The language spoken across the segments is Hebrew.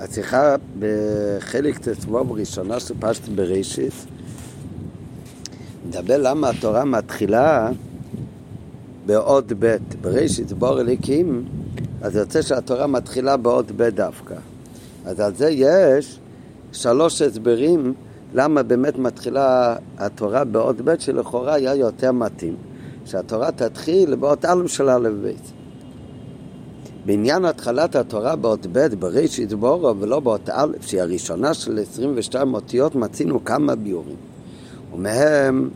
השיחה בחלק ט"ו ראשונה של פשט בראשית מדבר למה התורה מתחילה בעוד ב' בראשית בור אליקים אז יוצא שהתורה מתחילה בעוד ב' דווקא. אז על זה יש שלוש הסברים למה באמת מתחילה התורה בעוד ב' שלכאורה היה יותר מתאים. שהתורה תתחיל באות א' של א' ב' בעניין התחלת התורה באות ב' בראשית בורו ולא באות א', שהיא הראשונה של 22 אותיות, מצינו כמה ביורים. ומהם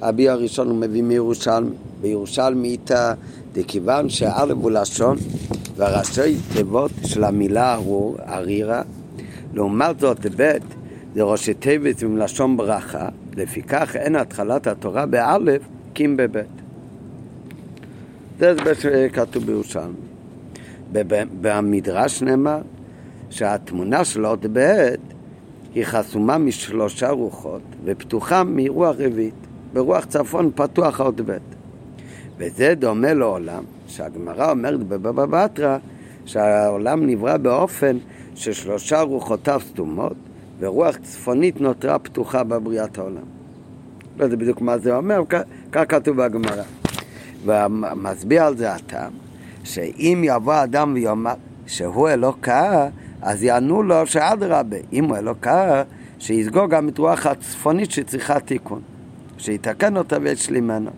הביור הראשון הוא מביא מירושלמי. בירושלמי איתה, דכיוון שא' הוא לשון והראשי תיבות של המילה הוא ארירה. לעומת זאת ב' זה ראשי תיבות עם לשון ברכה, לפיכך אין התחלת התורה באלף קים בב'. זה הסבר שכתוב בירושלמי. במדרש נאמר שהתמונה של עוד בעת היא חסומה משלושה רוחות ופתוחה מרוח רביעית. ברוח צפון פתוח עוד בית. וזה דומה לעולם, שהגמרא אומרת בבבא בתרא שהעולם נברא באופן ששלושה רוחותיו סתומות ורוח צפונית נותרה פתוחה בבריאת העולם. לא יודע בדיוק מה זה אומר, כך כתוב בגמרא. ומסביר על זה הטעם, שאם יבוא אדם ויאמר שהוא אלוקה, אז יענו לו שאדרבה, אם הוא אלוקה, שיסגור גם את רוח הצפונית שצריכה תיקון, שיתקן אותה וישלימנו.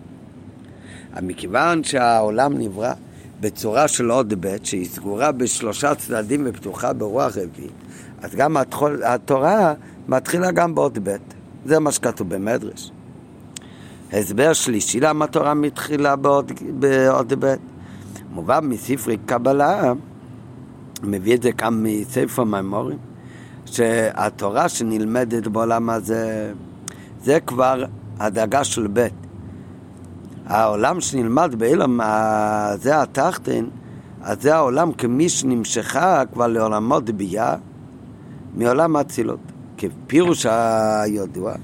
מכיוון שהעולם נברא בצורה של עוד ב', שהיא סגורה בשלושה צדדים ופתוחה ברוח רביעית, אז גם התורה מתחילה גם בעוד ב'. זה מה שכתוב במדרש. הסבר שלישי למה התורה מתחילה בעוד, בעוד ב'. מובן מספרי קבלה, מביא את זה כאן מספר מימורים, שהתורה שנלמדת בעולם הזה, זה כבר הדאגה של ב'. העולם שנלמד באילם, זה התחתן, אז זה העולם כמי שנמשכה כבר לעולמות ביאה מעולם האצילות. כפירוש הידוע,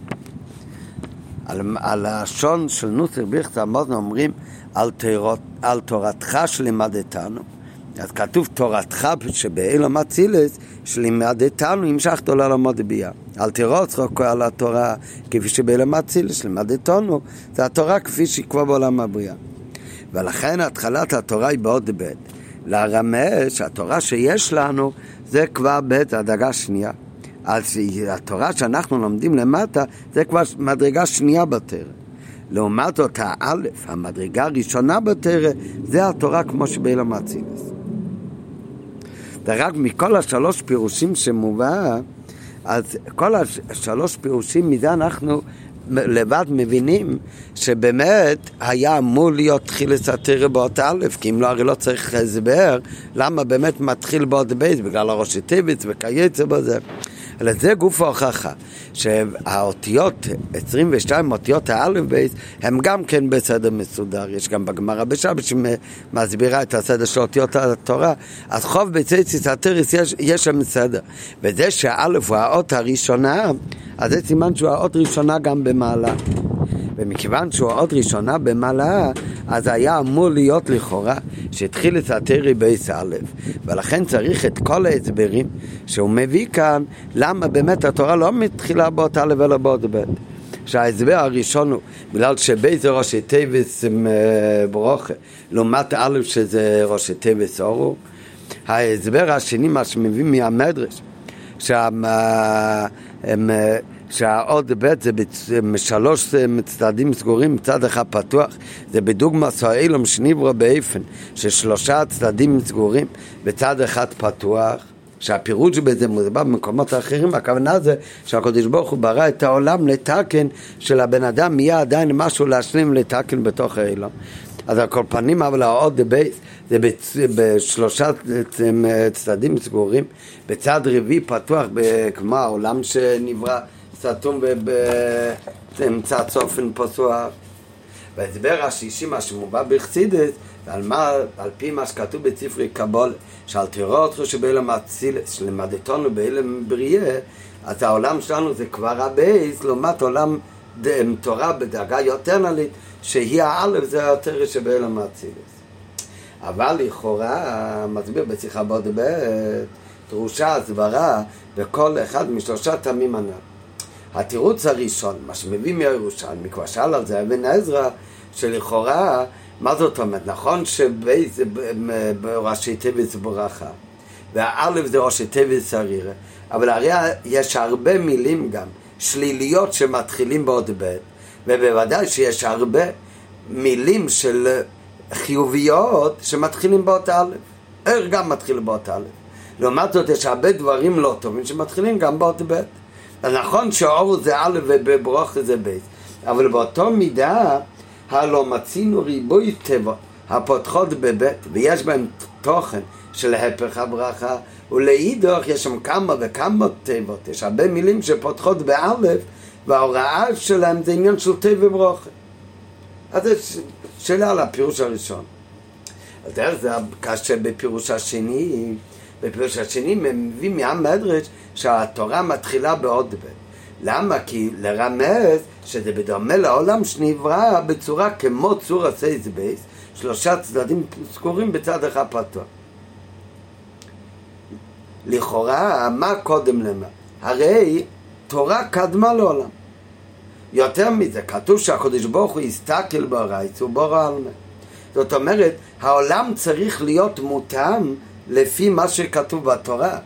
על, על השון של נוסר ברכת המוזנו אומרים על, תורת, על תורתך שלימדתנו. אז כתוב תורתך שבאילום אצילס שלימדתנו המשכת לעולמות ביאה. אל תירוץ רק על התורה כפי שבאילום אצילס שלימדתנו, זה התורה כפי כבר בעולם הבריאה. ולכן התחלת התורה היא בעוד ב'. לרמז שהתורה שיש לנו זה כבר ב', הדרגה שנייה. אז התורה שאנחנו לומדים למטה זה כבר מדרגה שנייה בתרא. לעומת זאת האלף, המדרגה הראשונה בתרא, זה התורה כמו שבאילם אצילס. ורק מכל השלוש פירושים שמובא, אז כל השלוש פירושים, מזה אנחנו לבד מבינים שבאמת היה אמור להיות תחילת התרא באות א', כי אם לא, הרי לא צריך הסבר למה באמת מתחיל באות בייס, בגלל הראשי טבעץ וכייצא בזה. אלא זה גוף ההוכחה, שהאותיות, 22 אותיות האלף בייס, הם גם כן בסדר מסודר. יש גם בגמרא בשבת שמסבירה את הסדר של אותיות התורה. אז חוב בציציס התריס יש, יש שם סדר. וזה שהאלף הוא האות הראשונה, אז זה סימן שהוא האות ראשונה גם במעלה. ומכיוון שהוא עוד ראשונה במעלה, אז היה אמור להיות לכאורה שהתחיל את התורה באות א', ולכן צריך את כל ההסברים שהוא מביא כאן, למה באמת התורה לא מתחילה באות א' אלא באות ב'. שההסבר הראשון הוא בגלל שבית זה ראשי תיבות אה, ברכה, לעומת א' שזה ראשי תיבות ארור. ההסבר השני, מה שמביא מהמדרש, שהם שהעוד ב' זה משלוש צדדים סגורים, מצד אחד פתוח, זה בדוגמא סואלום שניברו באיפן, ששלושה צדדים סגורים, בצד אחד פתוח. שהפירוש בזה מוסבר במקומות אחרים, הכוונה זה שהקדוש ברוך הוא ברא את העולם לתקן שלבן אדם יהיה עדיין משהו להשלים לתקן בתוך האילום. אז על כל פנים, אבל העוד בייס זה בשלושה צדדים סגורים, בצד רביעי פתוח, כמו העולם שנברא סתום באמצע צופן פסוח. וההסבר השישי, מה שמובא בחסידס, על, מה, על פי מה שכתוב בספרי קבול, שעל תראו אותך שבאילם אצילס, שלמדתנו באילם בריאה, אז העולם שלנו זה כבר הבייס, לעומת עולם תורה בדרגה יותר נלית, שהיא האלף זה יותר שבאילם אצילס. אבל לכאורה, מסביר בשיחה בעוד ב', דרושה הסברה בכל אחד משלושה טעמים הנ"ל. התירוץ הראשון, מה שמביא מירושלמי, כבר שאל על זה אבן עזרא, שלכאורה, מה זאת אומרת? נכון שבראשי תיבת זה ברכה, והאלף זה ראשי תיבת סרירה, אבל הרי יש הרבה מילים גם, שליליות שמתחילים בעוד ב', ובוודאי שיש הרבה מילים של חיוביות שמתחילים באות א', איך גם מתחיל באות א'. לעומת זאת יש הרבה דברים לא טובים שמתחילים גם באות ב'. נכון שאור זה א' ובברוך זה ב', אבל באותו מידה הלא מצינו ריבוי טבע הפותחות בבית ויש בהם תוכן של הפך הברכה ולאידוך יש שם כמה וכמה תיבות, יש הרבה מילים שפותחות באלף וההוראה שלהם זה עניין של טובה וברכה אז יש שאלה על הפירוש הראשון. אז איך זה קשה בפירוש השני? בפירוש השני מביא מהמדרש שהתורה מתחילה באות בית. למה? כי לרמז שזה בדומה לעולם שנברא בצורה כמו צורת האות בית, שלושה צדדים סגורים בצד אחד פתוח. לכאורה, מה קודם למה? הרי תורה קדמה לעולם. יותר מזה, כתוב שהקדוש ברוך הוא יסתכל ברייץ ובורא עלמה. זאת אומרת, העולם צריך להיות מותאם לפי מה שכתוב בתורה.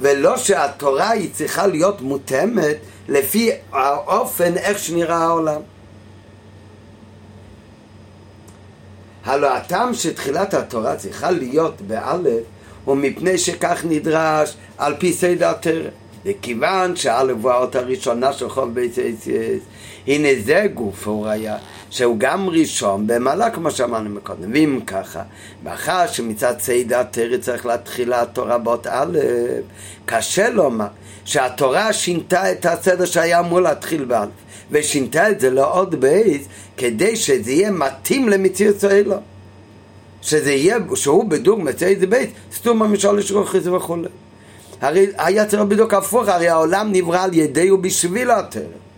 ולא שהתורה היא צריכה להיות מותאמת לפי האופן איך שנראה העולם. הלא הטעם שתחילת התורה צריכה להיות באלף הוא מפני שכך נדרש על פי סדר התרא. וכיוון שאלף הוא האות הראשונה של חוב בית הנה זה גוף הוא היה שהוא גם ראשון במעלה כמו שאמרנו מקודם ואם ככה מאחר שמצד סדר התרא צריך להתחיל התורה באות א' קשה לומר שהתורה שינתה את הסדר שהיה אמור להתחיל באלף ושינתה את זה לעוד בייס כדי שזה יהיה מתאים למציאות האלו שזה יהיה, שהוא בדור מצאי זה בית, סתום המשול לשרוחי וכולי. הרי היה צריך בדיוק הפוך, הרי העולם נברא על ידי ובשביל התרם.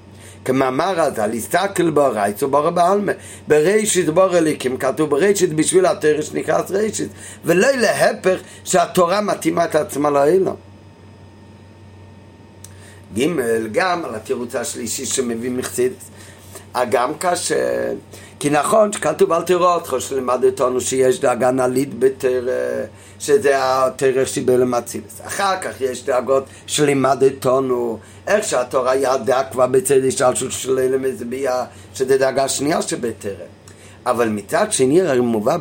כמאמר אז, על הסתכל ברייץ וברא בעלמה. בראשית בור אליקים, כתוב בראשית בשביל התרם שנקרא ראשית. ולא להפך שהתורה מתאימה את עצמה לאלו. ג' גם על התירוץ השלישי שמביא מחסידס. הגם כאשר כי נכון שכתוב אל תראו אותך שלימד אותנו שיש דאגה נלית בתרא, שזה התרא שבל אמצילס. אחר כך יש דאגות שלימד אותנו, איך שהתורה ידעה כבר בצד השתלשלות של אלה מזביע, שזה דאגה שנייה שבתרא. אבל מצד שני הרי מובא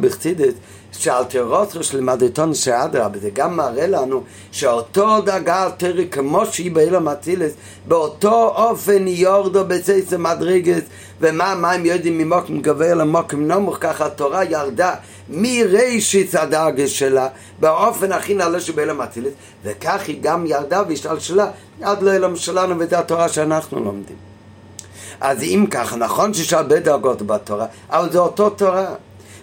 בחסידס שאלתרוסטרוס לימדתון שאדרבה, זה גם מראה לנו שאותו דאגה אלתרי כמו שהיא באילם אצילס, באותו אופן יורדו בצייס המדרגס, ומה המים יודעים ממוקם גבוה למוקם נמוך, ככה התורה ירדה מראשית הדאגה שלה, באופן הכי נעלה שבאילם אצילס, וכך היא גם ירדה והשתלשלה עד לאילם שלנו, וזו התורה שאנחנו לומדים. אז אם ככה, נכון שיש הרבה דרגות בתורה, אבל זה אותו תורה.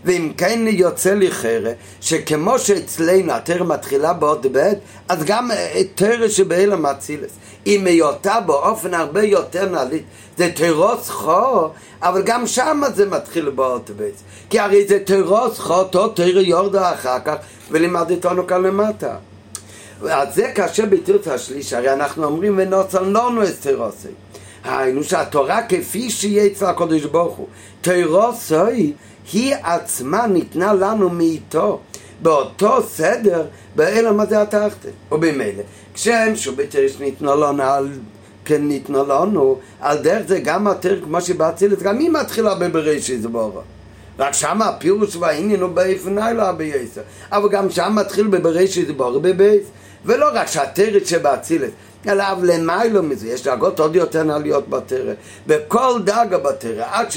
ואם כן יוצא לי חרא, שכמו שאצלנו התרא מתחילה בעוד ב', אז גם תרא שבאלה מצילס. היא מיותה באופן הרבה יותר נעלית. זה תירוס חו, אבל גם שם זה מתחיל בעוד ב'. כי הרי זה תירוס חו, אותו תרא יורדו אחר כך, ולימד איתנו כאן למטה. אז זה קשה בתירוץ השליש, הרי אנחנו אומרים ונוצר לנו את תירוסי. היינו שהתורה כפי שיהיה אצל הקדוש ברוך הוא, תירוסי היא עצמה ניתנה לנו מאיתו. באותו סדר באלם הזה התחתן ובמילא כשם שבתרש ניתנו לנו על כן ניתנו לנו על דרך זה גם התר כמו שבאצילת גם היא מתחילה בבראשית בורו רק שם הפירוש והעניין הוא באיפני לא בייסר אבל גם שם מתחיל בבראשית בורו בבייס. ולא רק שהתרת שבאצילת אלא למיילו מזה, יש דאגות עוד יותר נעליות בתרא. בכל דאגה בתרא, עד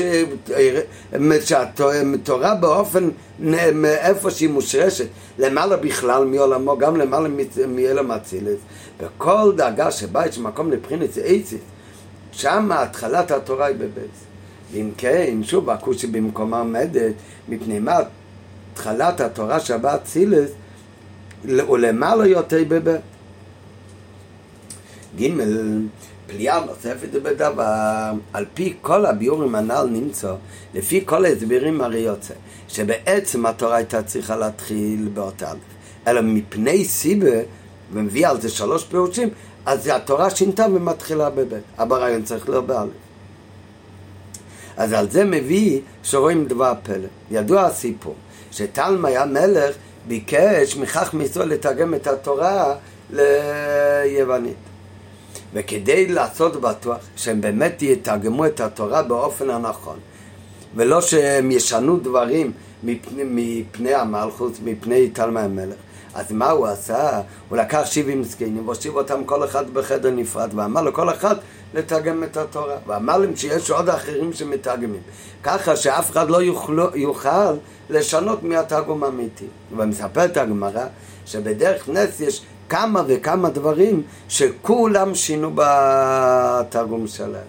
שהתורה באופן, מאיפה שהיא מושרשת, למעלה בכלל מעולמו, גם למעלה מאלם אצילס. בכל דאגה שבה יש מקום לבחינת עצית, שם התחלת התורה היא בבייס. ואם כן, שוב, הכושי במקומה עומדת, מפני מה התחלת התורה שבה אצילס, ולמעלה יותר בבית. ג' פליאה נוספת בדבר, על פי כל הביורים הנ"ל נמצא, לפי כל ההסברים הרי יוצא, שבעצם התורה הייתה צריכה להתחיל באותה אלא מפני סיבה ומביא על זה שלוש פירושים, אז התורה שינתה ומתחילה בבית. אבל הרעיון צריך להיות באלף. אז על זה מביא שרואים דבר פלא. ידוע הסיפור, שתלמי המלך ביקש מכך מישראל לתרגם את התורה ליוונית. וכדי לעשות בטוח שהם באמת יתרגמו את התורה באופן הנכון, ולא שהם ישנו דברים מפני, מפני המלכות, מפני תלמי המלך. אז מה הוא עשה? הוא לקח 70 זקנים והושיב אותם כל אחד בחדר נפרד ואמר לכל אחד לתרגם את התורה ואמר להם שיש עוד אחרים שמתרגמים ככה שאף אחד לא יוכל, יוכל לשנות מהתרגום האמיתי ומספרת הגמרא שבדרך נס יש כמה וכמה דברים שכולם שינו בתרגום שלהם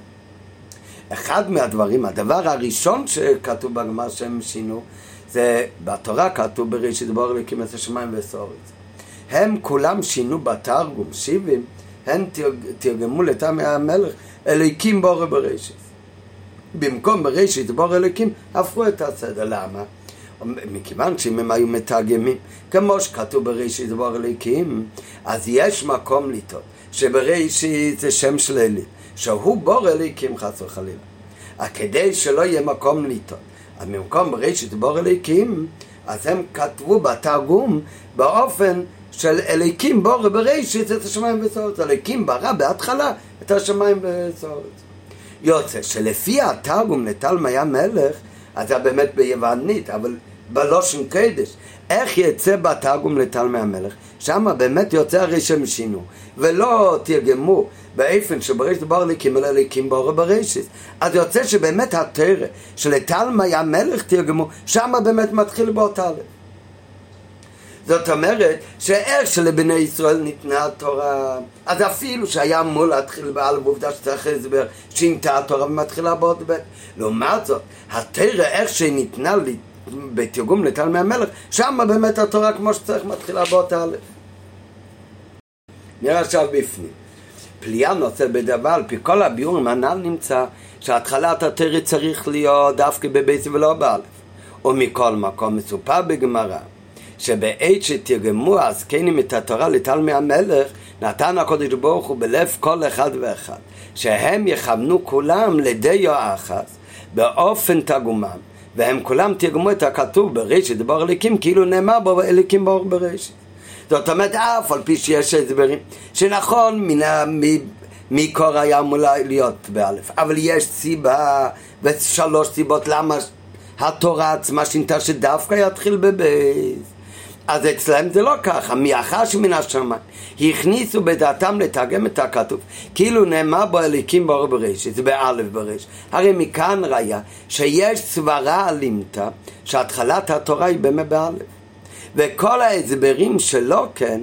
אחד מהדברים, הדבר הראשון שכתוב בגמר שהם שינו זה בתורה כתוב בראשית בור אלוקים את השמיים והסורץ. הם כולם שינו בתרגום, שבעים, הם תרגמו לטעמי המלך אלוקים בור בראשית. במקום בראשית בור אלוקים, הפכו את הסדר. למה? מכיוון שאם הם היו מתרגמים, כמו שכתוב בראשית בור אלוקים, אז יש מקום לטעות שבראשית זה שם שלילי, שהוא בור אלוקים חס וחלילה. כדי שלא יהיה מקום לטעות. אז במקום בראשית בור אליקים, אז הם כתבו בתרגום באופן של אליקים בור בראשית את השמיים וסורת. אליקים ברא בהתחלה את השמיים וסורת. יוצא שלפי התרגום לתלמי המלך, אז זה באמת ביוונית, אבל בלושן קדש. איך יצא בתרגום לתלמי המלך? שם באמת יוצא הרי שהם שינו, ולא תרגמו באופן שבראשית בר ליקים אלא ליקים בור בראשית. אז יוצא שבאמת התרא שלתלמי המלך תרגמו, שם באמת מתחיל באותה לב. זאת אומרת שאיך שלבני ישראל ניתנה התורה, אז אפילו שהיה אמור להתחיל בעל בעובדה שצריך הסבר, שינתה התורה ומתחילה בעוד ב'. לעומת זאת, התרא איך שניתנה בתרגום לתלמי המלך, שם באמת התורה כמו שצריך מתחילה באותה א'. נראה עכשיו בפנים. פליאה נושא בדבר, על פי כל הביאורים הנ"ל נמצא שהתחלת התרא צריך להיות דווקא בבית ולא באלף. ומכל מקום מסופר בגמרא שבעת שתרגמו הזקנים את התורה לתלמי המלך נתן הקדוש ברוך הוא בלב כל אחד ואחד שהם יכוונו כולם לידי אחס באופן תרגומם והם כולם תרגמו את הכתוב בראשית בור אליקים כאילו נאמר בו אליקים בור בראשית זאת אומרת, אף על פי שיש הסברים, שנכון, מקור היה אמור להיות באלף, אבל יש סיבה, ושלוש סיבות למה התורה עצמה שינתה שדווקא יתחיל בבייס. אז אצלם זה לא ככה, מאחר שמן השמיים. הכניסו בדעתם לתרגם את הכתוב כאילו נאמר בו אליקים באור בראשית, זה באלף בראשית הרי מכאן ראיה שיש סברה אלימתא שהתחלת התורה היא באמת באלף. וכל ההסברים שלו כן,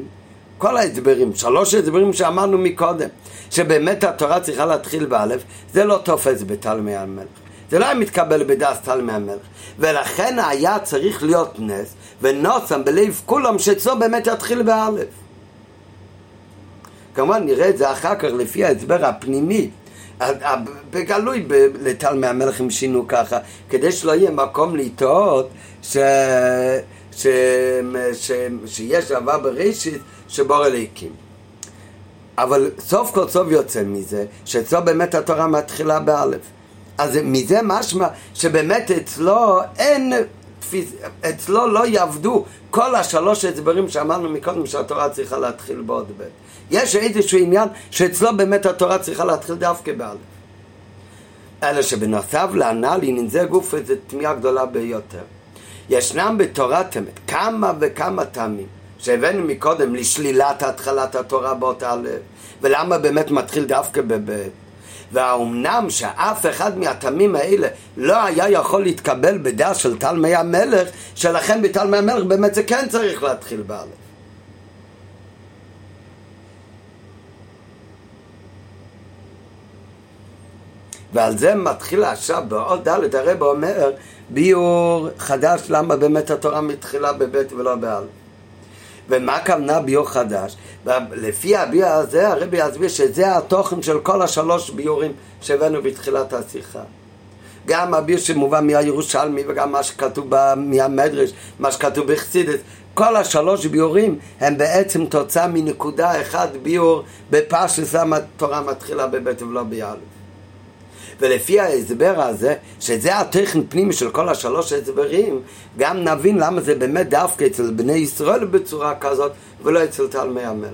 כל ההסברים, שלוש הסברים שאמרנו מקודם, שבאמת התורה צריכה להתחיל באלף, זה לא תופס בתלמי המלך. זה לא היה מתקבל בדס תלמי המלך. ולכן היה צריך להיות נס, ונוסם בלב כולם שאצלו באמת יתחיל באלף. כמובן נראה את זה אחר כך לפי ההסבר הפנימי. בגלוי לתלמי המלך הם שינו ככה, כדי שלא יהיה מקום לטעות ש... ש... ש... שיש אהבה בראשית שבור אליקים. אבל סוף כל סוף יוצא מזה, שאצלו באמת התורה מתחילה באלף. אז מזה משמע שבאמת אצלו אין, אצלו לא יעבדו כל השלוש הסברים שאמרנו מקודם שהתורה צריכה להתחיל בעוד בית. יש איזשהו עניין שאצלו באמת התורה צריכה להתחיל דווקא באלף. אלא שבנוסף לענל היא ננזה גוף איזו תמיהה גדולה ביותר. ישנם בתורת אמת כמה וכמה טעמים שהבאנו מקודם לשלילת התחלת התורה באותה לב ולמה באמת מתחיל דווקא בבית והאומנם שאף אחד מהטעמים האלה לא היה יכול להתקבל בדעה של תלמי המלך שלכן בתלמי המלך באמת זה כן צריך להתחיל באלף ועל זה מתחיל עכשיו בעוד ד' הרב אומר ביור חדש למה באמת התורה מתחילה בבית ולא באלף. ומה הכוונה ביור חדש? לפי הביור הזה הרבי יסביר שזה התוכן של כל השלוש ביורים שהבאנו בתחילת השיחה. גם הביור שמובא מהירושלמי וגם מה שכתוב מהמדרש, מה שכתוב בחסידס, כל השלוש ביורים הם בעצם תוצאה מנקודה אחת ביור בפשטוס למה התורה מתחילה בבית ולא ביאלף. ולפי ההסבר הזה, שזה הטכן פנימי של כל השלוש הסברים, גם נבין למה זה באמת דווקא אצל בני ישראל בצורה כזאת, ולא אצל תלמי המלך.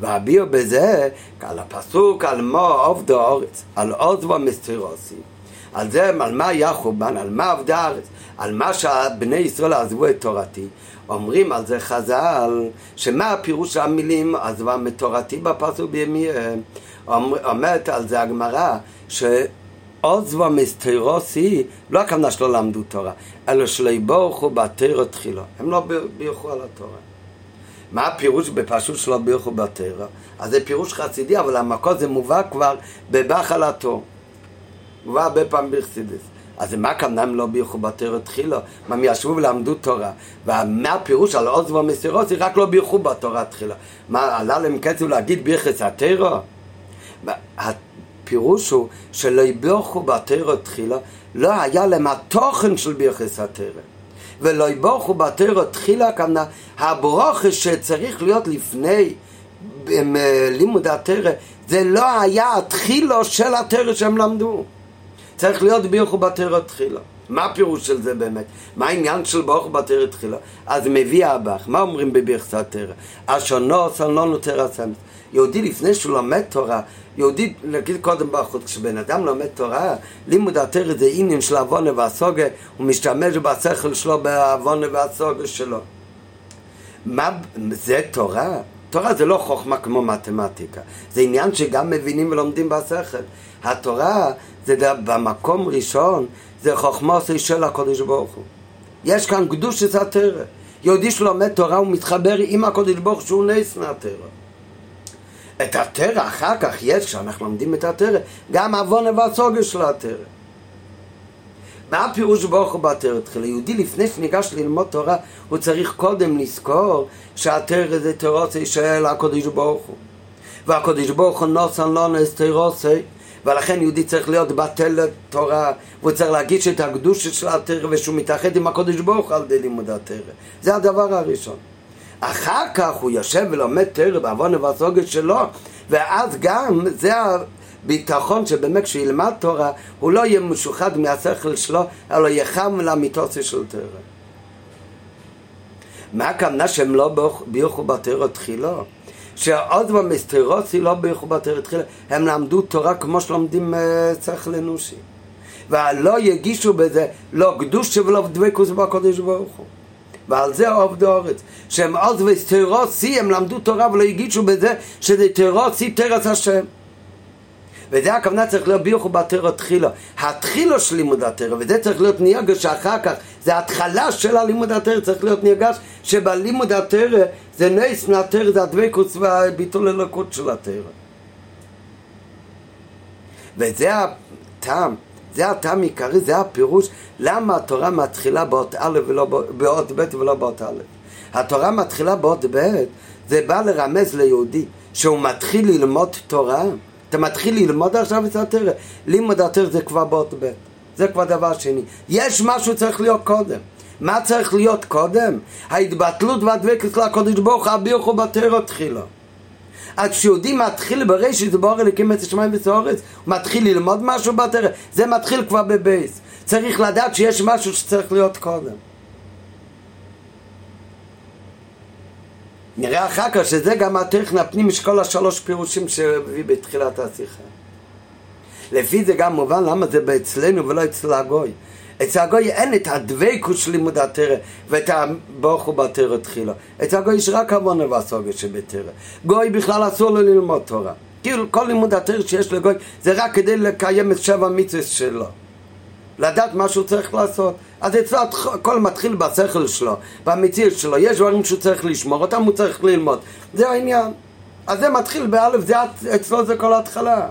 והביאו בזה, על הפסוק על מו עובדו אורץ, על עוזבו מסתירוסי. על זה, על מה היה חורבן, על מה עבדה הארץ, על מה שבני ישראל עזבו את תורתי. אומרים על זה חז"ל, שמה הפירוש המילים עזבה מתורתי בפסוק בימיהם. אומרת על זה הגמרא, שעוזבו מסתירוסי, לא הכוונה שלא למדו תורה, אלא שלא יבורכו בתירו תחילה. הם לא בירכו על התורה. מה הפירוש בפשוט שלא בירכו בתירו? אז זה פירוש חסידי, אבל המקור זה מובא כבר בבחלתו. מובא הרבה פעמים בחסידס. אז מה הכוונה הם לא בירכו בתירו תחילה? מה הם ישבו ולמדו תורה. ומה הפירוש על עוזבו מסתירוסי? רק לא בירכו בתורה תחילה. מה, עלה להם כסף להגיד בירכס התירו? הפירוש הוא שלא יבורכו בתרא תחילה, לא היה להם התוכן של בירכס התרא. ולא יבורכו בתרא תחילה, כמובן, הברוכה שצריך להיות לפני אה, לימוד התרא, זה לא היה התחילו של התרא שהם למדו. צריך להיות בירכו בתרא תחילה. מה הפירוש של זה באמת? מה העניין של ברוך בתרא תחילה? אז מביא אב"ח, מה אומרים בבירכס התרא? אשר נוס על לא נותר הסמס. יהודי לפני שהוא לומד תורה, יהודי, נגיד קודם בחוץ, כשבן אדם לומד תורה, לימוד התרא זה עניין של עוונה והסוגה, הוא משתמש בשכל שלו בעוונה והסוגה שלו. מה, זה תורה? תורה זה לא חוכמה כמו מתמטיקה, זה עניין שגם מבינים ולומדים בשכל. התורה זה במקום ראשון, זה חוכמה של הקודש ברוך הוא. יש כאן קדוש התרא. יהודי שלומד תורה הוא מתחבר עם הקודש ברוך שהוא נס מהתרא. את התרא אחר כך יש, כשאנחנו לומדים את התרא, גם עוון והסוגר של התרא. מה הפירוש ברוך הוא בתרא תחילה? יהודי לפני שניגש ללמוד תורה, הוא צריך קודם לזכור שהתרא זה תירוסי של הקודש ברוך הוא. והקודש ברוך הוא נוסן לנו את תירוסי, ולכן יהודי צריך להיות בטל לתורה, והוא צריך להגיש את הקדושה של התרא, ושהוא מתאחד עם הקודש ברוך על ידי לימוד התרא. זה הדבר הראשון. אחר כך הוא יושב ולומד תרא בעוון ובסוגת שלו, ואז גם זה הביטחון שבאמת כשהוא ילמד תורה, הוא לא יהיה משוחד מהשכל שלו, אלא יחם לאמיתוסי של תרא. מה הכוונה שהם לא ביוכו בתרא תחילו? שעוד במסתירוסי לא ביוכו בתרא תחילה, הם למדו תורה כמו שלומדים שכל אנושי. ולא יגישו בזה לא קדוש ולא דבקוס בקודש ברוך הוא. ועל זה עובדו אורץ. שהם עוז וסטרוסי, הם למדו תורה ולא הגישו בזה שזה תרוסי תרס השם. וזה הכוונה צריך להיות ביוכו בתרא תחילה. התחילה של לימוד התרא, וזה צריך להיות נרגש שאחר כך, זה התחלה של הלימוד התרא, צריך להיות נרגש שבלימוד התרא זה נס מהתרא, זה הדבקות והביטול אלוקות של התרא. וזה הטעם זה הטעם עיקרי, זה הפירוש למה התורה מתחילה באות א' ולא באות ב' ולא באות א'. התורה מתחילה באות ב', זה בא לרמז ליהודי שהוא מתחיל ללמוד תורה. אתה מתחיל ללמוד עכשיו את התרא. לימוד התרא זה כבר באות ב', זה כבר דבר שני. יש משהו צריך להיות קודם. מה צריך להיות קודם? ההתבטלות והדבקת לקודש ברוך הוא, הביוכו בתרא תחילה. אז כשיהודי מתחיל בראשית בור אלוקים את השמיים וסורץ, הוא מתחיל ללמוד משהו בתרא, זה מתחיל כבר בבייס. צריך לדעת שיש משהו שצריך להיות קודם. נראה אחר כך שזה גם הטכן הפנים של כל השלוש פירושים שהביא בתחילת השיחה. לפי זה גם מובן למה זה אצלנו ולא אצל הגוי. אצל הגוי אין את הדבקות של לימוד התרא ואת הברוך הוא בתרא תחילה. אצל הגוי יש רק עוונה והסוגיה שבתרא. גוי בכלל אסור לו ללמוד תורה. כאילו כל לימוד התרא שיש לגוי זה רק כדי לקיים את שבע מצווה שלו. לדעת מה שהוא צריך לעשות. אז אצלו הכל מתחיל בשכל שלו, במציאות שלו. יש דברים שהוא צריך לשמור, אותם הוא צריך ללמוד. זה העניין. אז זה מתחיל באלף, זה, אצלו זה כל ההתחלה.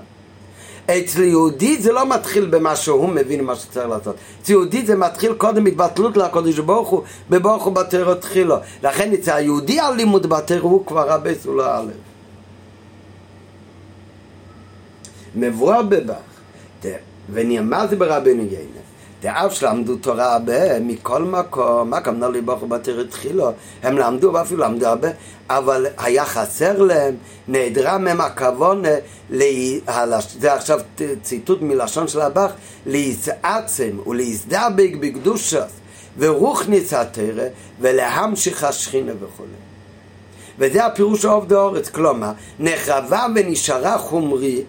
אצל יהודי זה לא מתחיל במה שהוא מבין מה שצריך לעשות. אצל יהודי זה מתחיל קודם התבטלות לקודש ברוך הוא, בברוך הוא בתרא תחילו. לכן אצל היהודי הלימוד בתרא הוא כבר רבי סולה א'. מבואר בבך, ונאמר זה ברבנו יינה, דאף שלמדו תורה הרבה, מכל מקום, מה כמנה לי ברוך בתיר התחילו, הם למדו ואפילו למדו הרבה, אבל היה חסר להם, נעדרה מהם הכוון, זה עכשיו ציטוט מלשון של הבח, להתעצם ולהזדבק בקדושת ורוחניס התרא ולהמשיך השכינה וכו'. וזה הפירוש העובד האורץ, כלומר, נחרבה ונשארה חומרית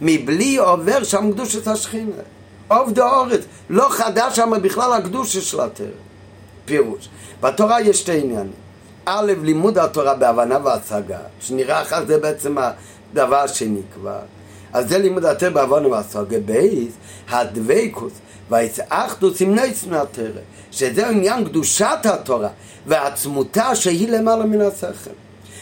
מבלי עובר שם קדושת השכינה. עובד האורץ, לא חדש שם בכלל הקדושה של התרא. פירוש. בתורה יש שתי עניינים. א', לימוד התורה בהבנה והשגה, שנראה אחר זה בעצם הדבר שנקבע. אז זה לימוד התרא בהבנה והשגה. בייס, הדבקוס והאחדוס עם נץ מהתרא, שזה עניין קדושת התורה ועצמותה שהיא למעלה מן השכל.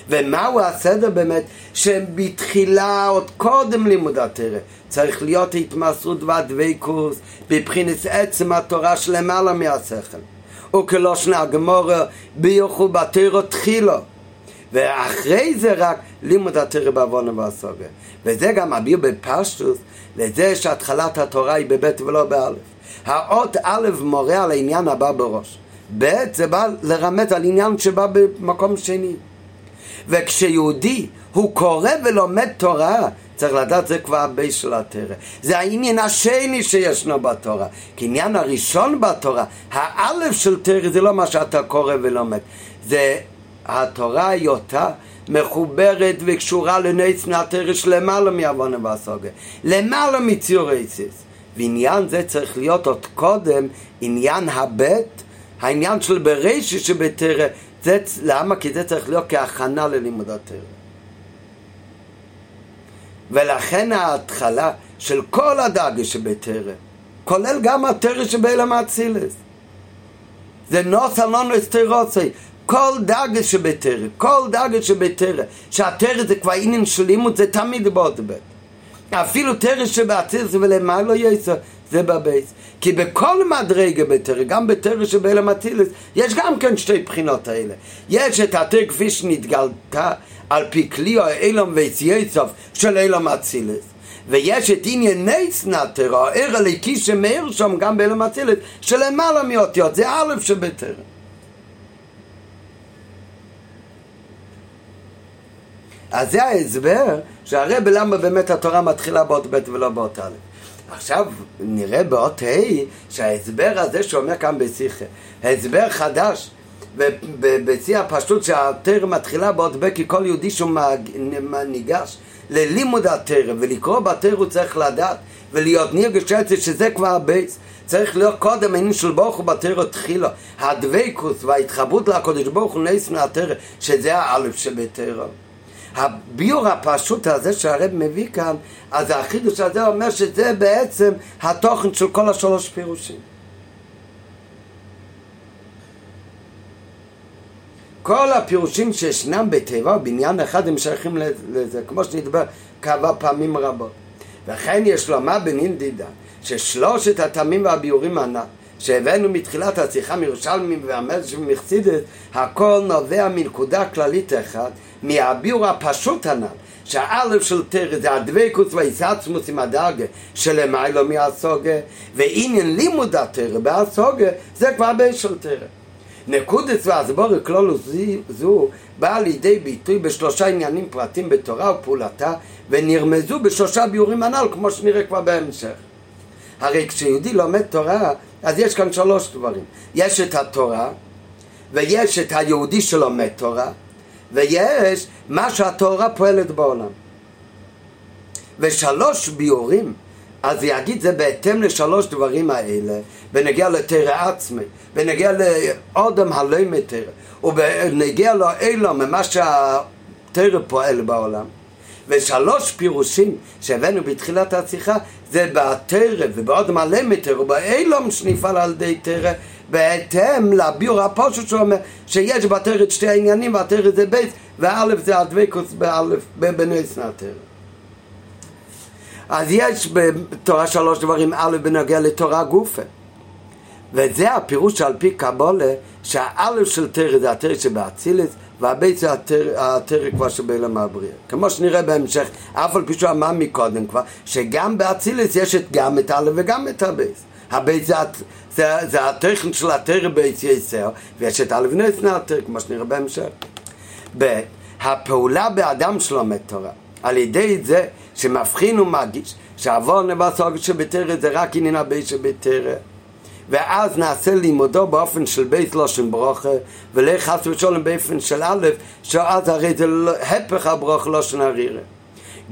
ומהו הסדר באמת שבתחילה, עוד קודם לימוד התרא, צריך להיות התמסרות והדבקות בבחינת עצם התורה שלמעלה מהשכל. וכלושן הגמורה ביוכו בתרא תחילו. ואחרי זה רק לימוד התרא בעוון והסוגר. וזה גם אביר בפשטוס לזה שהתחלת התורה היא בבית ולא באלף. האות א' מורה על העניין הבא בראש. ב' זה בא לרמז על עניין שבא במקום שני. וכשיהודי הוא קורא ולומד תורה, צריך לדעת זה כבר הבית של התורה. זה העניין השני שישנו בתורה. כי עניין הראשון בתורה, האלף של תורה זה לא מה שאתה קורא ולומד. זה התורה היותה מחוברת וקשורה לנותן התורה שלמעלה מהבנה והשגה. למעלה מציור אות. ועניין זה צריך להיות עוד קודם עניין הבית, העניין של בראשית שבתורה, זה, למה? כי זה צריך להיות כהכנה ללימוד התורה. ולכן ההתחלה של כל הדאגה שבתרא, כולל גם התרא שבאלם האצילס. זה נוס אלונו אסתירוסי, כל דאגה שבתרא, כל דאגה שבתרא, שהתרא זה כבר עניין של לימוד, זה תמיד בעוד בית. אפילו תרא שבאצילס ולמעלה יסר, זה בבייס. כי בכל מדרגה בתרא, גם בתרא שבאלם אצילס, יש גם כן שתי בחינות האלה. יש את התרא כפי שנתגלתה על פי כלי האילם ויצייצוב של אילם אצילס. ויש את ענייני סנטר, הער הליקי שמאיר שם גם באילם אצילס, שלמעלה מאותיות, זה א' שבתרא. אז זה ההסבר שהרב למה באמת התורה מתחילה באות ב' ולא באות א'. עכשיו נראה באות ה' שההסבר הזה שאומר כאן בשיחה, הסבר חדש ובשיא הפשטות שהתרא מתחילה באות ב' כי כל יהודי שהוא ניגש ללימוד התרא ולקרוא בתרא הוא צריך לדעת ולהיות נרגש עצת שזה כבר הבייס. צריך להיות קודם העניין של ברוך הוא בתרא תחילו הדבקות וההתחברות לקודש ברוך הוא נס מהתרא שזה האלף שבתרא הביור הפשוט הזה שהרב מביא כאן, אז החידוש הזה אומר שזה בעצם התוכן של כל השלוש פירושים. כל הפירושים שישנם בטבע, בניין אחד, הם שייכים לזה, כמו שנדבר כמה פעמים רבות. וכן יש לומר בנין דידה, ששלושת הטעמים והביורים הנ"ל שהבאנו מתחילת השיחה מירושלמים והמלך מחסידת, הכל נובע מנקודה כללית אחת, מהביור הפשוט הנ"ל, שהאלף של תרא זה הדבקות והאיסעצמוס עם הדרגה שלמיילו מהסוגה, ועניין לימוד התרא בהסוגה זה כבר בין של תרא. נקודס והסבורת כלולוס זו באה לידי ביטוי בשלושה עניינים פרטים בתורה ופעולתה ונרמזו בשלושה ביורים הנ"ל כמו שנראה כבר בהמשך. הרי כשיהודי לומד תורה אז יש כאן שלוש דברים יש את התורה ויש את היהודי שלומד תורה ויש מה שהתורה פועלת בעולם. ושלוש ביורים, אז יגיד זה בהתאם לשלוש דברים האלה, בנגיע לתרא עצמי, בנגיע לאודם הלא מתרא, ובנגיע לאילום, ממה שהתרא פועל בעולם. ושלוש פירושים שהבאנו בתחילת השיחה זה בתרא ובעוד מלא מתרא ובאילום שנפעל על ידי תרא בהתאם לביור הפושט שאומר שיש בתרא את שתי העניינים והתרא זה בייס ואלף זה הדבקוס באלף בנס נתרא אז יש בתורה שלוש דברים א' בנוגע לתורה גופה. וזה הפירוש על פי קבלה שהאלף של תורה זה התורה שבאצילות והבית זה התורה כבר שבעולם הבריאה. כמו שנראה בהמשך, אף על פי שהוא אמר מקודם כבר, שגם באצילות יש את, גם את א' וגם את הבית. הבית זה, זה, זה התוכן של התורה באותיות, ויש את הלבני סנטר, כמו שנראה בהמשך. ב. הפעולה באדם שלומד תורה, על ידי זה שמבחין ומגיש, שעבור נבסוג שבתרא זה רק עניין הבית שבתרא. ואז נעשה לימודו באופן של בית לושן ברוכה, ולך חס ושלום באופן של א', שאז הרי זה לא- הפך הברוך לושן הרירה.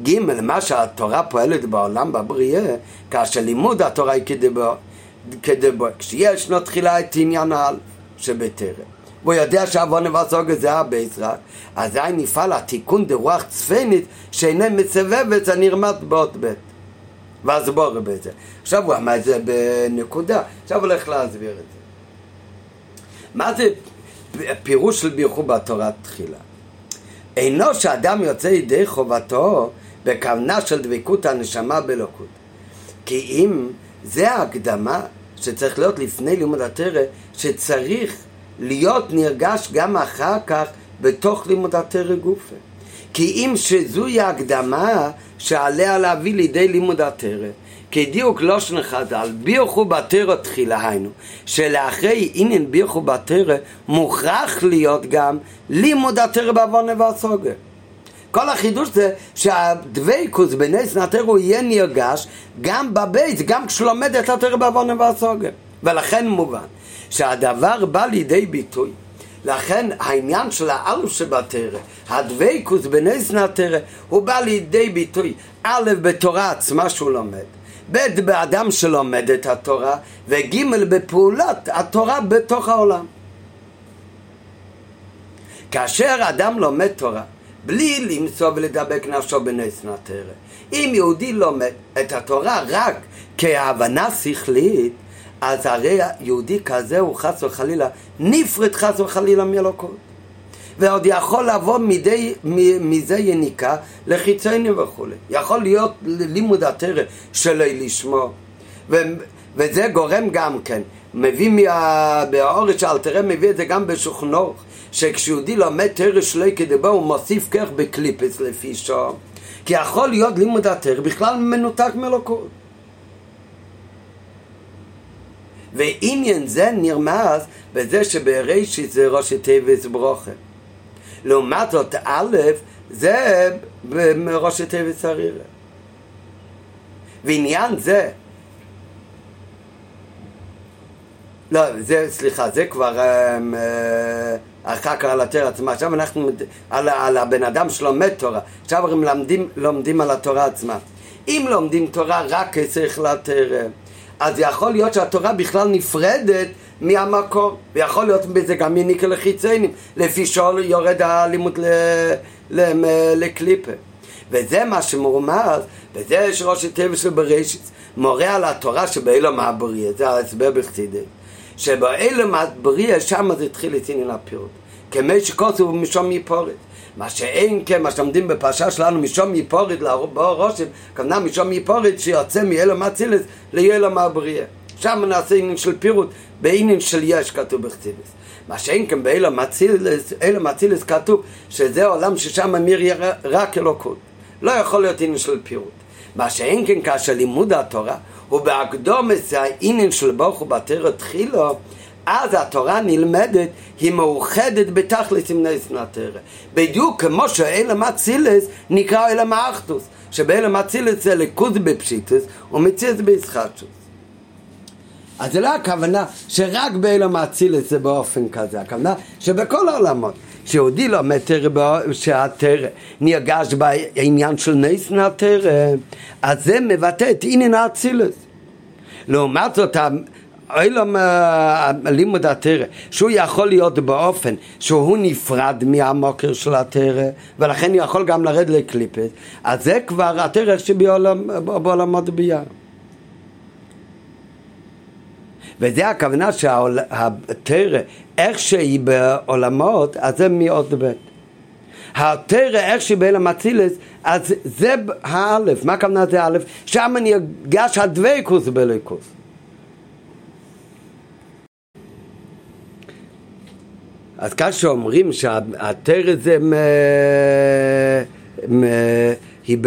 ג' מה שהתורה פועלת בעולם בבריאה, כאשר לימוד התורה היא כדבו, כדבו, כשיש לו תחילה את עניין האלף שבתרא. והוא יודע שעוון ובסוג זה הבייס רק, אזי נפעל התיקון דרוח צפנית שאינה מסבבת הנרמט באות בית. בואו בזה. עכשיו הוא אמר את זה בנקודה, עכשיו הוא הולך להסביר את זה. מה זה פירוש של בירכו בתורה תחילה? אינו שאדם יוצא ידי חובתו בכוונה של דבקות הנשמה באלוקות. כי אם זה ההקדמה שצריך להיות לפני לימוד התרא, שצריך להיות נרגש גם אחר כך בתוך לימוד התרא גופה. כי אם שזוהי ההקדמה שעליה להביא לידי לימוד התרא, כדיוק לושן חז"ל, בירכו בתרא תחילה היינו, שלאחרי עניין בירכו בתרא מוכרח להיות גם לימוד התרא בעוון והסוגר. כל החידוש זה שהדבקוס בנס נתר הוא יהיה נרגש גם בבית, גם כשלומד את התרא בעוון והסוגר. ולכן מובן שהדבר בא לידי ביטוי. לכן העניין של האלף שבתרא, הדבקוס בנס נתרא, הוא בא לידי ביטוי, א', בתורה עצמה שהוא לומד, ב', באדם שלומד את התורה, וג', בפעולת התורה בתוך העולם. כאשר אדם לומד תורה, בלי למצוא ולדבק נפשו בנס נתרא, אם יהודי לומד את התורה רק כהבנה שכלית, אז הרי יהודי כזה הוא חס וחלילה, נפרד חס וחלילה מאלוקות. ועוד יכול לבוא מדי, מזה יניקה לחיצוני וכולי. יכול להיות לימוד התרא שלו לשמו. ו, וזה גורם גם כן, מביא מה... באורש אלתרא מביא את זה גם בשוכנוך, שכשיהודי לומד תרא שלו כדבו הוא מוסיף כך בקליפס לפי שום. כי יכול להיות לימוד התרא בכלל מנותק מאלוקות. ועניין זה נרמז בזה שבראשית זה ראש תיבס ברוכה. לעומת זאת, א', זה בראש תיבס הרירה. ועניין זה, לא, זה, סליחה, זה כבר um, uh, אחר כך על התורה עצמה. עכשיו אנחנו על, על הבן אדם שלומד תורה. עכשיו הם לומדים, לומדים על התורה עצמה. אם לומדים תורה רק צריך לתרא, אז יכול להיות שהתורה בכלל נפרדת מהמקור, ויכול להיות בזה גם יניקה לחיציינים, לפי שול יורד הלימוד לקליפה. וזה מה שמורמז, וזה יש ראש הטבע של בראשית, מורה על התורה שבאילום הבריאה, זה ההסבר בחסידי, שבאילום הבריאה שם זה התחיל את עניין הפירוט, כמי שכוסו משום יפורת. מה שאין כן, מה שלומדים בפרשה שלנו משום יפורת לאור רושם, כמובן משום יפורת שיוצא מאלום אצילס לאילום הבריאה. שם נעשה עניין של פירוט, בעניין של יש כתוב בכתיבס. מה שאין כאן באילום אצילס, אילום אצילס כתוב שזה עולם ששם אמיר רק אלוקות. לא יכול להיות עניין של פירוט. מה שאין כן כאשר לימוד התורה הוא בהקדומס העניין של ברוך הוא בתרא תחילו אז התורה נלמדת, היא מאוחדת בתכלס עם נס נתרא. בדיוק כמו שאלם אצילס נקרא אלם האחדוס, שבאלם אצילס זה ליכוז בפשיטוס ומציאס בישחטשוס. אז זה לא הכוונה שרק באלם אצילס זה באופן כזה, הכוונה שבכל העולמות. שיהודי לומד תרא, שהתרא נרגש בעניין של נס נתרא, אז זה מבטא את עניין האצילס. לעומת זאת, אילם לימוד התרא, שהוא יכול להיות באופן שהוא נפרד מהמוקר של התרא, ולכן הוא יכול גם לרדת לקליפת, אז זה כבר התרא שבעולמות ביאה. וזה הכוונה שהתרא, איך שהיא בעולמות, אז זה מאוד בית. התרא, איך שהיא בעולם אצילס, אז זה האלף. מה הכוונה זה האלף? שם נרגש הדבקוס בליקוס. אז כאשר אומרים שהתרא זה מ... מ... היא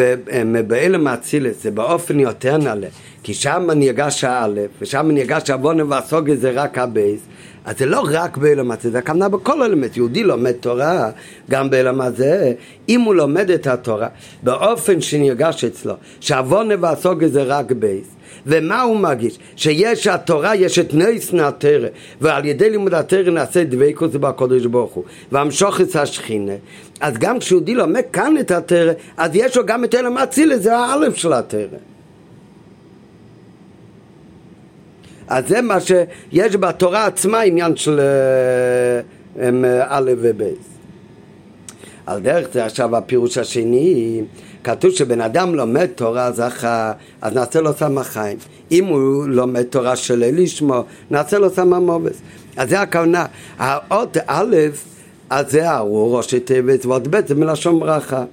באלם האצילס, זה באופן יותר נעלה. כי שם נרגש האלף, ושם נרגש שהבנה והשגה זה רק הבית, אז זה לא רק בעולם הזה, זה הכוונה בכל עולם. יהודי לומד תורה גם בעולם הזה, אם הוא לומד את התורה באופן שנרגש אצלו, שהבנה והשגה זה רק בית, ומה הוא מרגיש? שיש התורה, יש את נותן התורה, ועל ידי לימוד התורה נעשה דבקות בקודש ברוך הוא, והמשכת השכינה. אז גם כשיהודי לומד כאן את התורה, אז יש לו גם את עולם אצילות, זה האלף של התורה. אז זה מה שיש בתורה עצמה עניין של אה, א' וב'. על דרך זה עכשיו הפירוש השני, כתוב שבן אדם לומד תורה זכה, אז נעשה לו סמא חיים. אם הוא לומד תורה של לשמו, נעשה לו סמא מובס. אז זה הכוונה. האות א', אז זה הארור, ראשי תיבת, ועוד ב' זה מלשון ברכה.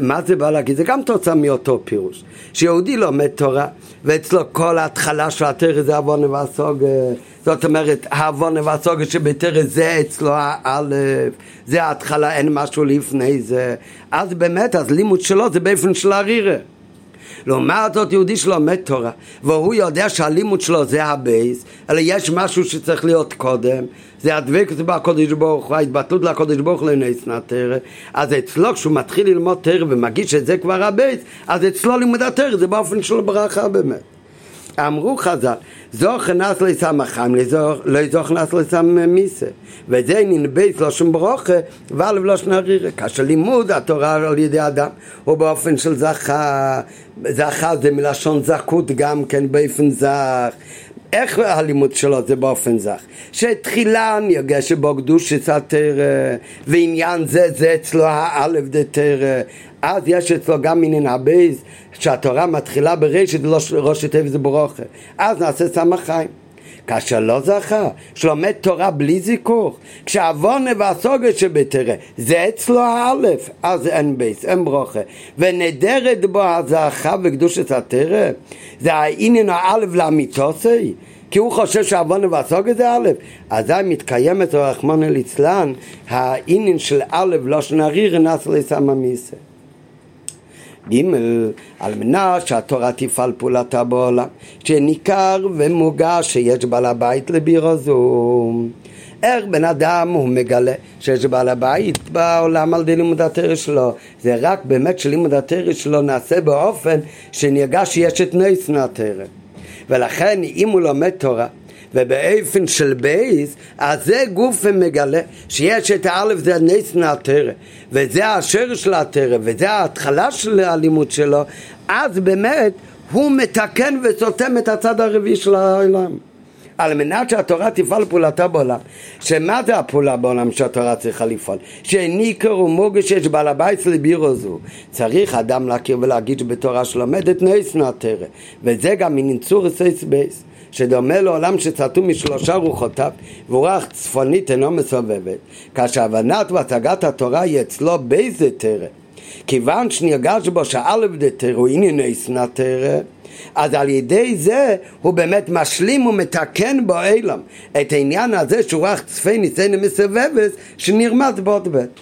מה זה בא להגיד? זה גם תוצאה מאותו פירוש. שיהודי לומד תורה, ואצלו כל ההתחלה של התרא זה עוון והסוגה. זאת אומרת, העוון והסוגה שבתרא זה אצלו האלף, זה ההתחלה, אין משהו לפני זה. אז באמת, אז לימוד שלו זה באופן של הרירה. לעומת זאת יהודי שלומד תורה והוא יודע שהלימוד שלו זה הבייס אלא יש משהו שצריך להיות קודם זה הדבקות בקודש ברוך הוא, ההתבטלות לקודש ברוך הוא לנס נתרא אז אצלו כשהוא מתחיל ללמוד תורה ומרגיש שזה כבר הבית אז אצלו לימוד התורה זה באופן של ברכה באמת אמרו חז"ל, זכה נעשית לו סם החיים, לא זכה נעשית לו סם מיתה. וזה בית לשון ברכה, ואלף לשון ארירה. כאשר לימוד התורה על ידי אדם הוא באופן של זכה, זכה זה מלשון זכות גם כן באופן זך. איך הלימוד שלו זה באופן זך? שתחילה נרגש בו קדושת התורה, ועניין זה זה אצלו האלף דתורה, אז יש אצלו גם עניין הבית, שהתורה מתחילה בבראשית, ראש תיבות ברכה. אז נעשה סם החיים. כאשר לא זכה, שלומד תורה בלי זיכוך, כשהבנה והשגה שבתורה, זה אצלו האלף, אז אין בית, אין ברכה. ונעדרת בו הזכות וקדושת התורה, זה העניין האלף לאמיתוסי. כי הוא חושב שעוונה והסוגת זה א', אזי מתקיימת רחמנא ליצלן העניין של א' לא שנריר נס לסמא. ג' על מנת שהתורה תפעל פעולתה בעולם, שניכר ומוגש שיש בעל הבית לבירו זו. איך בן אדם הוא מגלה שיש בעל הבית בעולם על ידי לימוד התרא שלו זה רק באמת שלימוד התרא שלו נעשה באופן שנרגש שיש את נס נתרא ולכן אם הוא לומד תורה ובאופן של בייס, אז זה גוף ומגלה שיש את האלף זה נס נתרא, וזה השרש של התרא, וזה ההתחלה של הלימוד שלו, אז באמת הוא מתקן וסותם את הצד הרביעי של העולם. על מנת שהתורה תפעל פעולתה בעולם. שמה זה הפעולה בעולם שהתורה צריכה לפעול? שניכר ומוגש שיש בעל הבית לבירו זו. צריך אדם להכיר ולהגיד שבתורה שלומדת נס נתרא. וזה גם מנצור סייס בייס. שדומה לעולם שצעתו משלושה רוחותיו ורוח צפונית אינו מסובבת. כאשר הבנת והצגת התורה היא אצלו באיזה תרא. כיוון שנרגש בו שאלף דתרא הוא ענייני שנא תרא. אז על ידי זה הוא באמת משלים ומתקן בו אילם את העניין הזה שהוא רוח צפי ניסינו מסובבת שנרמז בעוד בית.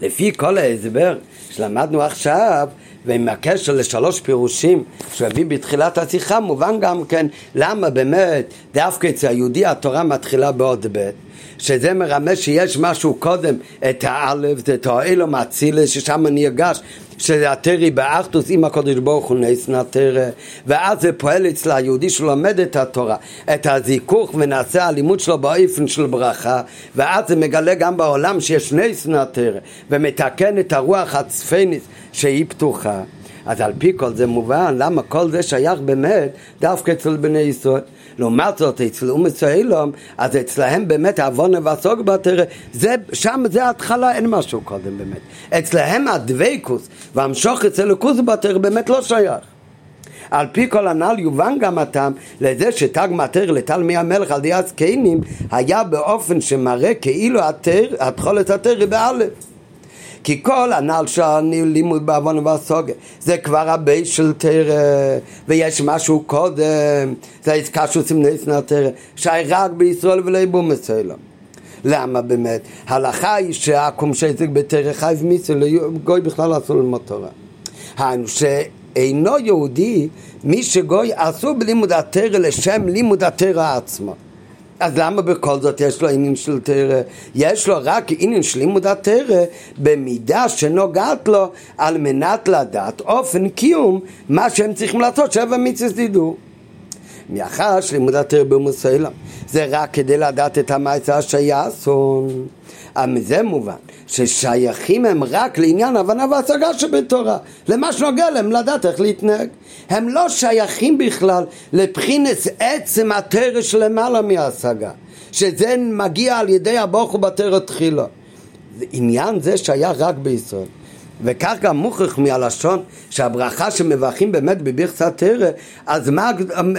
לפי כל ההסבר שלמדנו עכשיו ועם הקשר לשלוש פירושים שהוא הביא בתחילת השיחה מובן גם כן למה באמת דווקא אצל היהודי התורה מתחילה בעוד ב' שזה מרמז שיש משהו קודם את האלף, את האלום האצילס ששם נרגש שזה הטרי באחדוס עם הקודש ברוך הוא נס נטרה ואז זה פועל אצל היהודי שלומד את התורה את הזיכוך ונעשה הלימוד שלו באופן של ברכה ואז זה מגלה גם בעולם שיש נס נטרה ומתקן את הרוח הצפניס שהיא פתוחה אז על פי כל זה מובן למה כל זה שייך באמת דווקא אצל בני ישראל. לעומת זאת אצל אומץ האילום אז אצלהם באמת העוונה והסוג בתרא זה, שם זה ההתחלה אין משהו קודם באמת. אצלהם הדבקוס והמשוך אצל הכוס בתרא באמת לא שייך. על פי כל הנ"ל יובן גם הטעם לזה שתג מטר לתלמי המלך על ידי הזקנים היה באופן שמראה כאילו התחולת התרא באלף כי כל הנ"ל שאני לימוד בעוון והסוגה זה כבר הבייס של תרא ויש משהו קודם זה העסקה שהוא סמני סנת תרא שי רק בישראל ולא מסוים למה באמת? הלכה היא שהקום שזק בתרא חייב מיסו, גוי בכלל אסור ללמוד תורה. היינו אינו יהודי מי שגוי אסור בלימוד התרא לשם לימוד התרא עצמו. אז למה בכל זאת יש לו עניין של תרא? יש לו רק עניין של לימוד התרא במידה שנוגעת לו על מנת לדעת אופן קיום מה שהם צריכים לעשות שבע מצוות ידעו. מאחר שלימוד התרא במוסלם זה רק כדי לדעת את המעשה שיעשון. מזה מובן ששייכים הם רק לעניין הבנה והשגה שבתורה, למה שנוגע להם לדעת איך להתנהג. הם לא שייכים בכלל לבחינס עצם התרא שלמעלה מהשגה, שזה מגיע על ידי הבוכו בתרא תחילה. עניין זה שייך רק בישראל. וכך גם מוכרח מהלשון שהברכה שמברכים באמת בברכת תרא אז מה,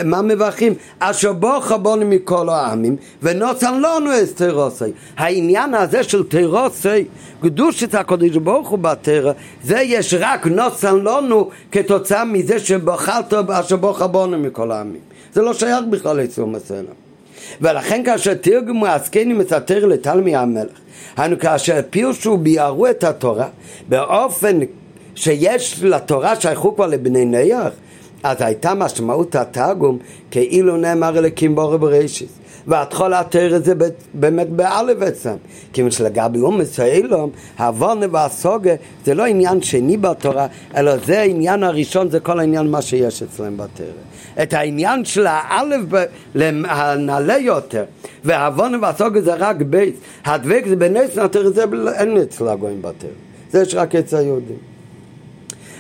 מה מברכים? אשר בוכה בונו מכל העמים ונוצן לנו אסתרוסי העניין הזה של תרוסי קדושת הקודש ברוך הוא בתרא זה יש רק נוצן לנו כתוצאה מזה שבחרת אשר בוכה בונו מכל העמים. זה לא שייך בכלל לצום מסלם ולכן כאשר הזקנים את התרא לתלמי המלך היינו כאשר פירשו ביארו את התורה באופן שיש לתורה שייכו כבר לבני נח אז הייתה משמעות התרגום כאילו נאמר אלוקים בורא בראשית והתחול התר זה באמת באלף אצלם כיוון שלגבי אומץ האילום העוונה והסוגה זה לא עניין שני בתורה אלא זה העניין הראשון זה כל העניין מה שיש אצלם בתרא את העניין של האלף הנעלה יותר. והעוונה והסוגה זה רק בייס. הדבק זה בנס נתר זה אין אצל הגויים בתרא זה יש רק אצל היהודים.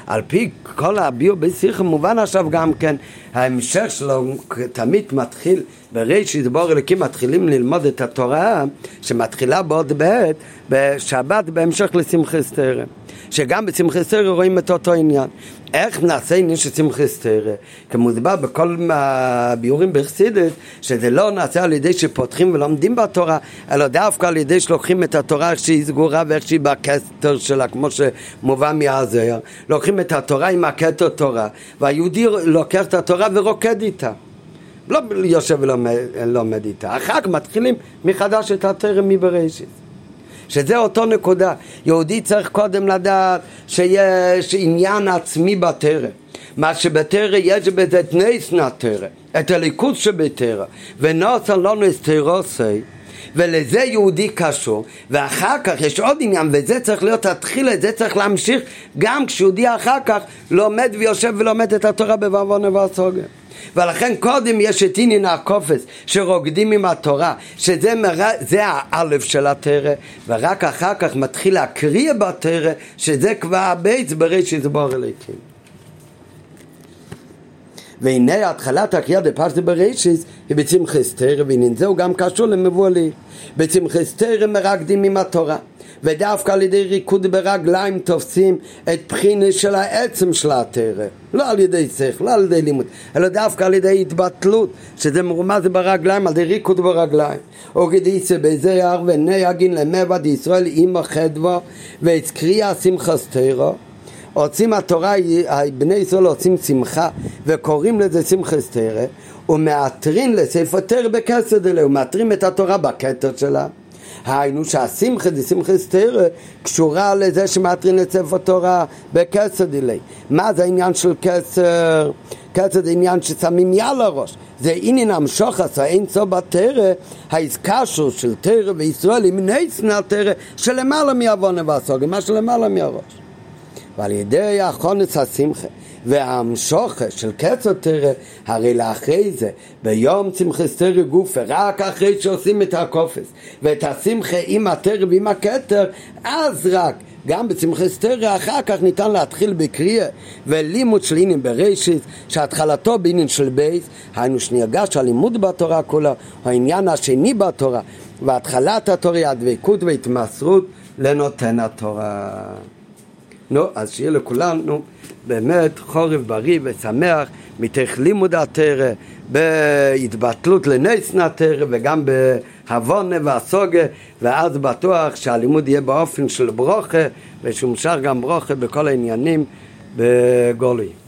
על פי כל הביאו בשיחה מובן עכשיו גם כן ההמשך שלו תמיד מתחיל בראשית בור אלוקים מתחילים ללמוד את התורה שמתחילה בעוד בעת בשבת בהמשך לשמחי סתרם שגם בשמחי סתרם רואים את אותו עניין. איך נעשה עניין של שמחי סתרם כמוסבר בכל הביאורים בחסידת שזה לא נעשה על ידי שפותחים ולומדים בתורה אלא דווקא על ידי שלוקחים את התורה איך שהיא סגורה ואיך שהיא בכתר שלה כמו שמובא מהזוהר. לוקחים את התורה עם הכתר תורה והיהודי לוקח את התורה ורוקד איתה לא יושב ולומד איתה. אחר כך מתחילים מחדש את התרם מבראשית. שזה אותו נקודה. יהודי צריך קודם לדעת שיש עניין עצמי בתרם. מה שבתרא יש בזה את נסנה תרא, את הליכוד שבתרא, ונוסע לנו אסתרוסי, ולזה יהודי קשור, ואחר כך יש עוד עניין, וזה צריך להיות התחילה, זה צריך להמשיך גם כשיהודי אחר כך לומד ויושב ולומד את התורה בהבנה ובהשגה. ולכן קודם יש את עניין הקפות שרוקדים עם התורה, שזה מר... זה האלף של התורה, ורק אחר כך מתחיל הקריאה בתורה, שזה כבר הבית בראשית ברא אלוקים. והנה התחלת הקריאה דפרשת בראשית היא בשמחת תורה, והנה זהו גם קשור למבואלי. בצמחס תרא מרקדים עם התורה. ודווקא על ידי ריקוד ברגליים תופסים את בחינה של העצם של התרא לא על ידי שכל, לא על ידי לימוד אלא דווקא על ידי התבטלות שזה מרומז ברגליים, על ידי ריקוד ברגליים. וכדיסא בזייר ונהגין למבד ישראל אימא חדווה ואת קריאה שמחס עושים התורה, בני ישראל עושים שמחה וקוראים לזה שמחס תרא ומאתרים לספר תרא בכסד אליה ומאתרים את התורה בכתר שלה היינו שהשמחה דה שמחה סתירה קשורה לזה שמטרין את ספר תורה בקסר דילי. מה זה העניין של קסר? קסר זה עניין ששמים יד לראש. זה עניין עשה אין סוף בתרא, ההזקשור של תרא וישראל עם נצנה תרא שלמעלה מעוונה והסוגר, מה שלמעלה מהראש. ועל ידי החונס השמחה והמשוכה של קצר תרא, הרי לאחרי זה, ביום צמחס תרא גופה, רק אחרי שעושים את הקופס, ואת השמחה עם התרא ועם הכתר, אז רק גם בצמחס תרא אחר כך ניתן להתחיל בקריאה ולימוד של עניין בראשית שהתחלתו בעניין של בייס היינו שנרגש הלימוד בתורה כולה העניין השני בתורה והתחלת התורה היא הדבקות והתמסרות לנותן התורה נו, אז שיהיה לכולנו באמת חורף בריא ושמח מתוך לימוד התרא, בהתבטלות לנס נתרא וגם בהבונה והסוגה ואז בטוח שהלימוד יהיה באופן של ברוכה ושהומשך גם ברוכה בכל העניינים בגולי.